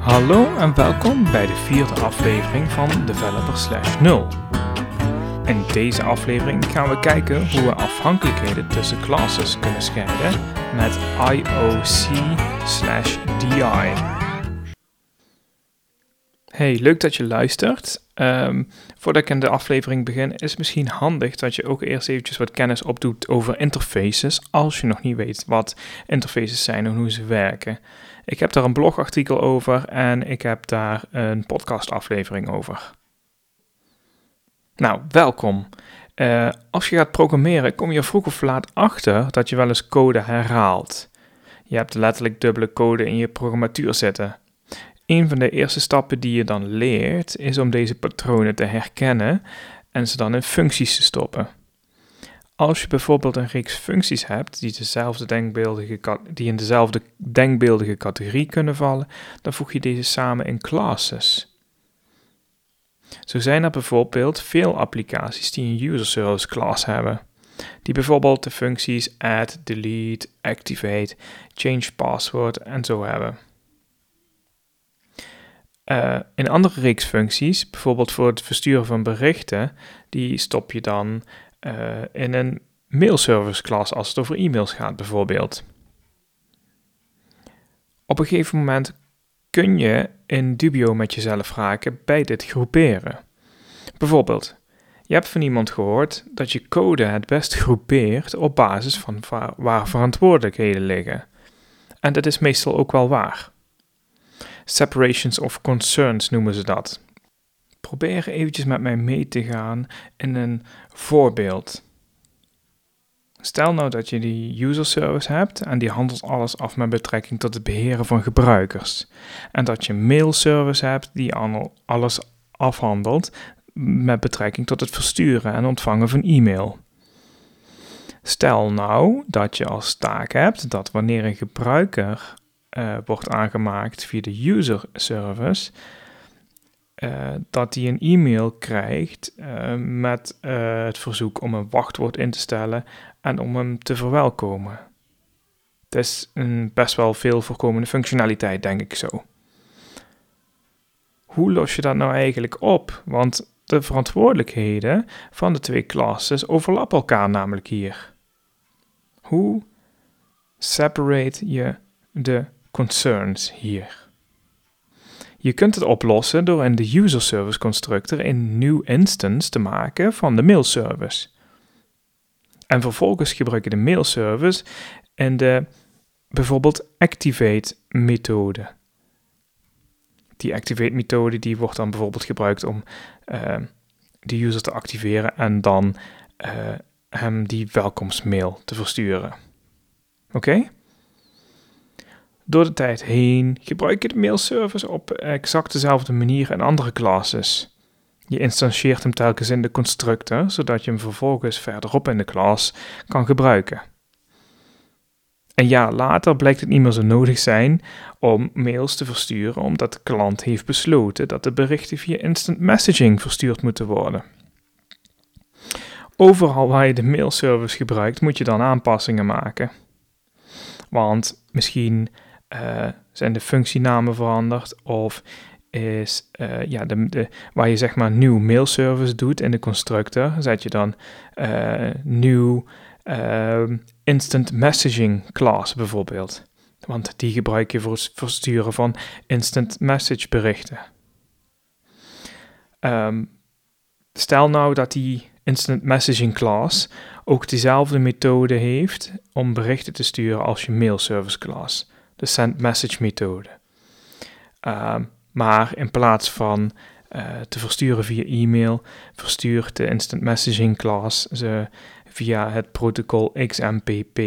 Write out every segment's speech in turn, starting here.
Hallo en welkom bij de vierde aflevering van Developer Slash 0. In deze aflevering gaan we kijken hoe we afhankelijkheden tussen classes kunnen scheiden met IOC slash DI. Hey, leuk dat je luistert. Ehm, voordat ik in de aflevering begin, is het misschien handig dat je ook eerst eventjes wat kennis opdoet over interfaces, als je nog niet weet wat interfaces zijn en hoe ze werken. Ik heb daar een blogartikel over en ik heb daar een podcastaflevering over. Nou, welkom. Uh, als je gaat programmeren, kom je vroeg of laat achter dat je wel eens code herhaalt. Je hebt letterlijk dubbele code in je programmatuur zitten. Een van de eerste stappen die je dan leert, is om deze patronen te herkennen en ze dan in functies te stoppen. Als je bijvoorbeeld een reeks functies hebt die, dezelfde denkbeeldige, die in dezelfde denkbeeldige categorie kunnen vallen, dan voeg je deze samen in classes. Zo zijn er bijvoorbeeld veel applicaties die een user service class hebben, die bijvoorbeeld de functies add, delete, activate, change password en zo hebben. Uh, in andere reeks functies, bijvoorbeeld voor het versturen van berichten, die stop je dan uh, in een mailservice class als het over e-mails gaat bijvoorbeeld. Op een gegeven moment kun je in dubio met jezelf raken bij dit groeperen. Bijvoorbeeld, je hebt van iemand gehoord dat je code het best groepeert op basis van waar verantwoordelijkheden liggen. En dat is meestal ook wel waar. Separations of concerns noemen ze dat. Probeer eventjes met mij mee te gaan in een voorbeeld. Stel nou dat je die user service hebt en die handelt alles af met betrekking tot het beheren van gebruikers. En dat je mail service hebt die alles afhandelt met betrekking tot het versturen en ontvangen van e-mail. Stel nou dat je als taak hebt dat wanneer een gebruiker uh, wordt aangemaakt via de user service, uh, dat hij een e-mail krijgt uh, met het verzoek om een wachtwoord in te stellen en om hem te verwelkomen. Het is een best wel veel voorkomende functionaliteit, denk ik zo. Hoe los je dat nou eigenlijk op? Want de verantwoordelijkheden van de twee classes overlappen elkaar namelijk hier. Hoe separate je de concerns hier. Je kunt het oplossen door in de user service constructor een new instance te maken van de mail service. En vervolgens gebruik je de mail service in de bijvoorbeeld activate methode. Die activate methode die wordt dan bijvoorbeeld gebruikt om uh, de user te activeren en dan uh, hem die welkomstmail te versturen. Oké? Door de tijd heen gebruik je de mailservice op exact dezelfde manier in andere classes. Je instantieert hem telkens in de constructor, zodat je hem vervolgens verderop in de klas kan gebruiken. Een jaar later blijkt het niet meer zo nodig zijn om mails te versturen, omdat de klant heeft besloten dat de berichten via instant messaging verstuurd moeten worden. Overal waar je de mailservice gebruikt, moet je dan aanpassingen maken. Want misschien uh, zijn de functienamen veranderd of is uh, ja, de, waar je zeg maar nieuw mailservice doet in de constructor, zet je dan uh, nieuw instant messaging class bijvoorbeeld. Want die gebruik je voor het versturen van instant message berichten. Um, stel nou dat die instant messaging class ook dezelfde methode heeft om berichten te sturen als je mailservice class de send message methode. Ehm, maar in plaats van uh, te versturen via e-mail, verstuurt de instant messaging class ze via het protocol XMPP.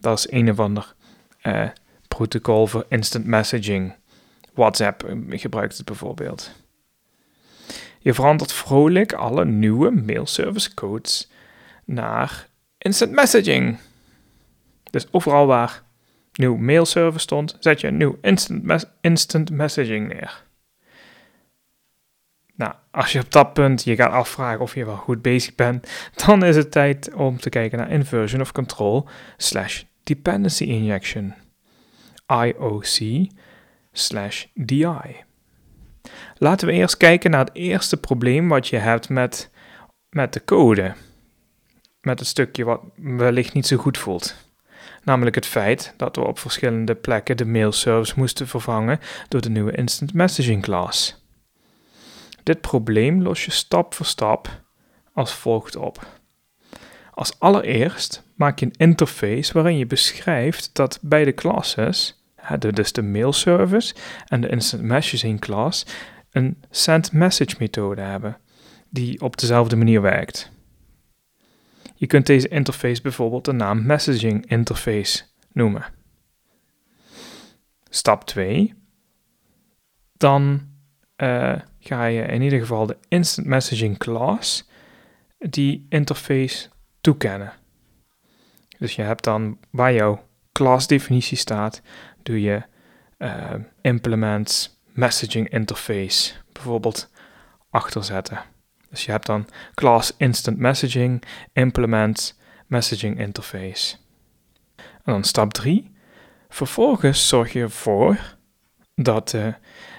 Dat is een of ander uh, protocol voor instant messaging. WhatsApp eh, gebruikt het bijvoorbeeld. Je verandert vrolijk alle nieuwe mailservice codes naar instant messaging. Dus overal waar nieuw mailservice stond, zet je een nieuw instant, instant messaging neer. Nou, als je op dat punt je gaat afvragen of je wel goed bezig bent, dan is het tijd om te kijken naar inversion of control slash dependency injection. IOC slash di. Laten we eerst kijken naar het eerste probleem wat je hebt met, met de code. Met het stukje wat wellicht niet zo goed voelt. Namelijk het feit dat we op verschillende plekken de mailservice moesten vervangen door de nieuwe Instant Messaging class. Dit probleem los je stap voor stap als volgt op. Als allereerst maak je een interface waarin je beschrijft dat beide classes, dus de mailservice en de instant messaging class, een send message methode hebben die op dezelfde manier werkt. Je kunt deze interface bijvoorbeeld de naam messaging interface noemen. Stap 2. Dan uh, ga je in ieder geval de instant messaging class die interface toekennen. Dus je hebt dan waar jouw class-definitie staat, doe je uh, implements messaging interface bijvoorbeeld achterzetten. Dus je hebt dan class instant messaging implements messaging interface. En dan stap 3. Vervolgens zorg je ervoor dat, uh,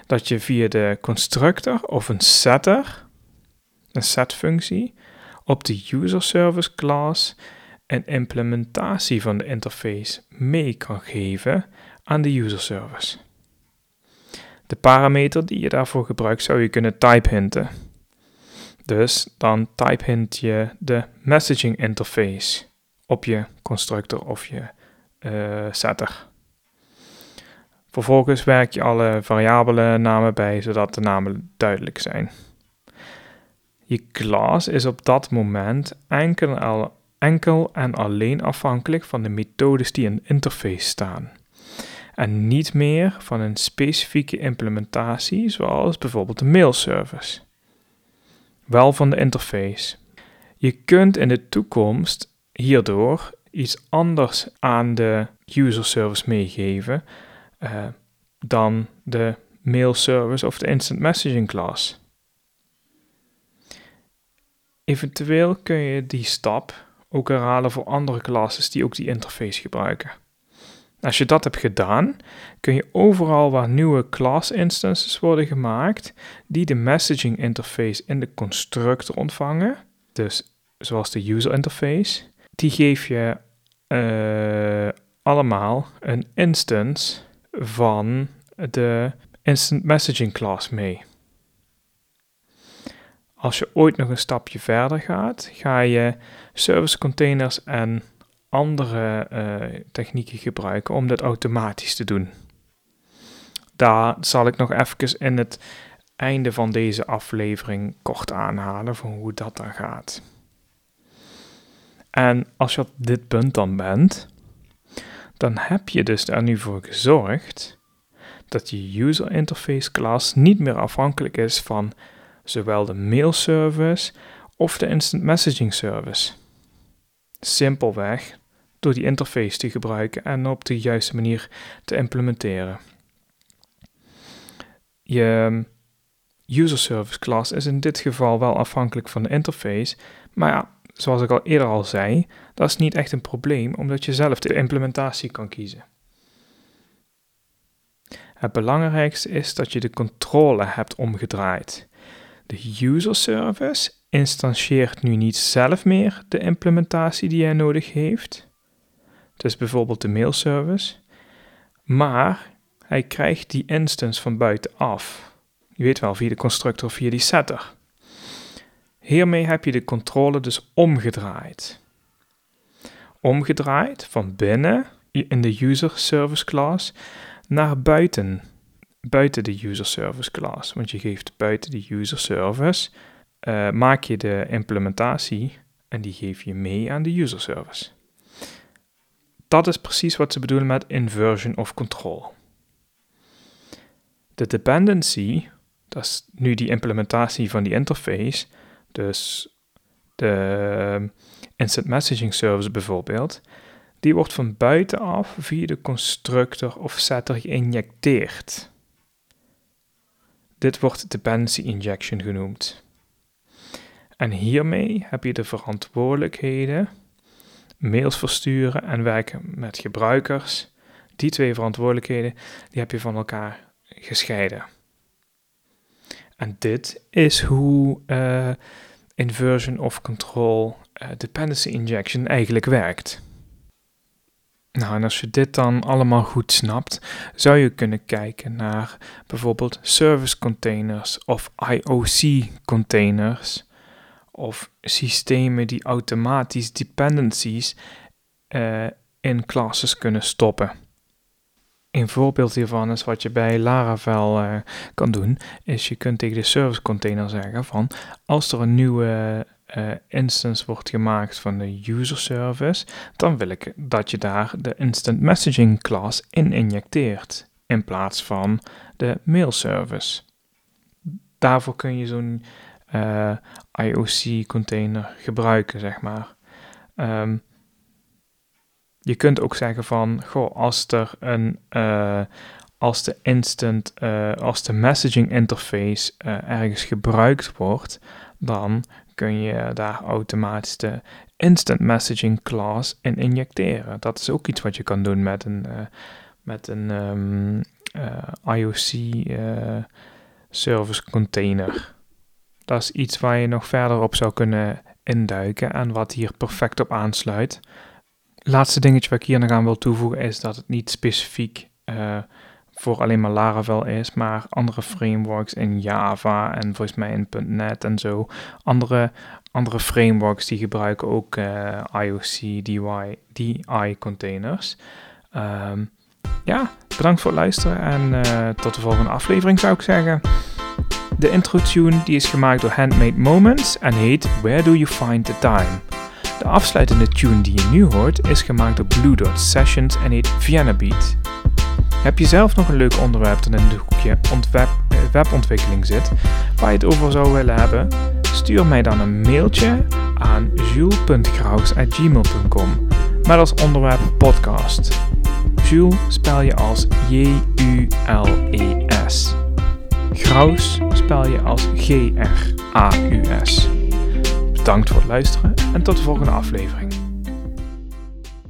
dat je via de constructor of een setter, een set functie, op de user service class een implementatie van de interface mee kan geven aan de user service. De parameter die je daarvoor gebruikt zou je kunnen type hinten. Dus dan type hint je de messaging interface op je constructor of je uh, setter. Vervolgens werk je alle variabele namen bij, zodat de namen duidelijk zijn. Je class is op dat moment enkel, enkel en alleen afhankelijk van de methodes die in de interface staan. En niet meer van een specifieke implementatie, zoals bijvoorbeeld de mailservice. Wel van de interface. Je kunt in de toekomst hierdoor iets anders aan de user service meegeven uh, dan de mail service of de instant messaging class. Eventueel kun je die stap ook herhalen voor andere classes die ook die interface gebruiken. Als je dat hebt gedaan, kun je overal waar nieuwe class instances worden gemaakt, die de messaging interface in de constructor ontvangen, dus zoals de user interface, die geef je uh, allemaal een instance van de instant messaging class mee. Als je ooit nog een stapje verder gaat, ga je service containers en andere uh, technieken gebruiken om dat automatisch te doen. Daar zal ik nog even in het einde van deze aflevering kort aanhalen van hoe dat dan gaat. En als je op dit punt dan bent, dan heb je dus er nu voor gezorgd dat je user interface class niet meer afhankelijk is van zowel de mail service of de instant messaging service. Simpelweg door die interface te gebruiken en op de juiste manier te implementeren. Je user service class is in dit geval wel afhankelijk van de interface, maar ja, zoals ik al eerder al zei, dat is niet echt een probleem omdat je zelf de implementatie kan kiezen. Het belangrijkste is dat je de controle hebt omgedraaid. De user service instantieert nu niet zelf meer de implementatie die hij nodig heeft, dus bijvoorbeeld de mailservice, maar hij krijgt die instance van buitenaf. Je weet wel, via de constructor of via die setter. Hiermee heb je de controle dus omgedraaid. Omgedraaid van binnen in de user service class naar buiten, buiten de user service class. Want je geeft buiten de user service, uh, maak je de implementatie en die geef je mee aan de user service. Dat is precies wat ze bedoelen met inversion of control. De dependency, dat is nu die implementatie van die interface, dus de instant messaging service bijvoorbeeld, die wordt van buitenaf via de constructor of setter geïnjecteerd. Dit wordt dependency injection genoemd. En hiermee heb je de verantwoordelijkheden, mails versturen en werken met gebruikers. Die twee verantwoordelijkheden, die heb je van elkaar gescheiden. En dit is hoe uh, inversion of control uh, dependency injection eigenlijk werkt. Nou, en als je dit dan allemaal goed snapt, zou je kunnen kijken naar bijvoorbeeld service containers of IOC containers of systemen die automatisch dependencies uh, in classes kunnen stoppen. Een voorbeeld hiervan is wat je bij Laravel uh, kan doen, is je kunt tegen de service container zeggen van als er een nieuwe uh, instance wordt gemaakt van de user service, dan wil ik dat je daar de instant messaging class in injecteert in plaats van de mail service. Daarvoor kun je zo'n uh, IOC container gebruiken, zeg maar. Um, je kunt ook zeggen van, goh, als er een, uh, als de instant, uh, als de messaging interface ergens gebruikt wordt, dan kun je daar automatisch de instant messaging class in injecteren. Dat is ook iets wat je kan doen met een, met een um, IOC service container. Dat is iets waar je nog verder op zou kunnen induiken en wat hier perfect op aansluit laatste dingetje wat ik hier nog aan wil toevoegen is dat het niet specifiek uh, voor alleen maar Laravel is, maar andere frameworks in Java en volgens mij in .NET en zo. Andere, andere frameworks die gebruiken ook uh, IOC, DI, DI containers. Um, ja, bedankt voor het luisteren en uh, tot de volgende aflevering zou ik zeggen. De intro tune die is gemaakt door Handmade Moments en heet Where Do You Find the Time? De afsluitende tune die je nu hoort is gemaakt door Blue Dot Sessions en heet Vienna Beat. Heb je zelf nog een leuk onderwerp dat in het hoekje ontweb, eh, webontwikkeling zit, waar je het over zou willen hebben? Stuur mij dan een mailtje aan jules.graus.gmail.com met als onderwerp podcast. Jules spel je als J-U-L-E-S. Graus spel je als G-R-A-U-S. Bedankt voor het luisteren en tot de volgende aflevering.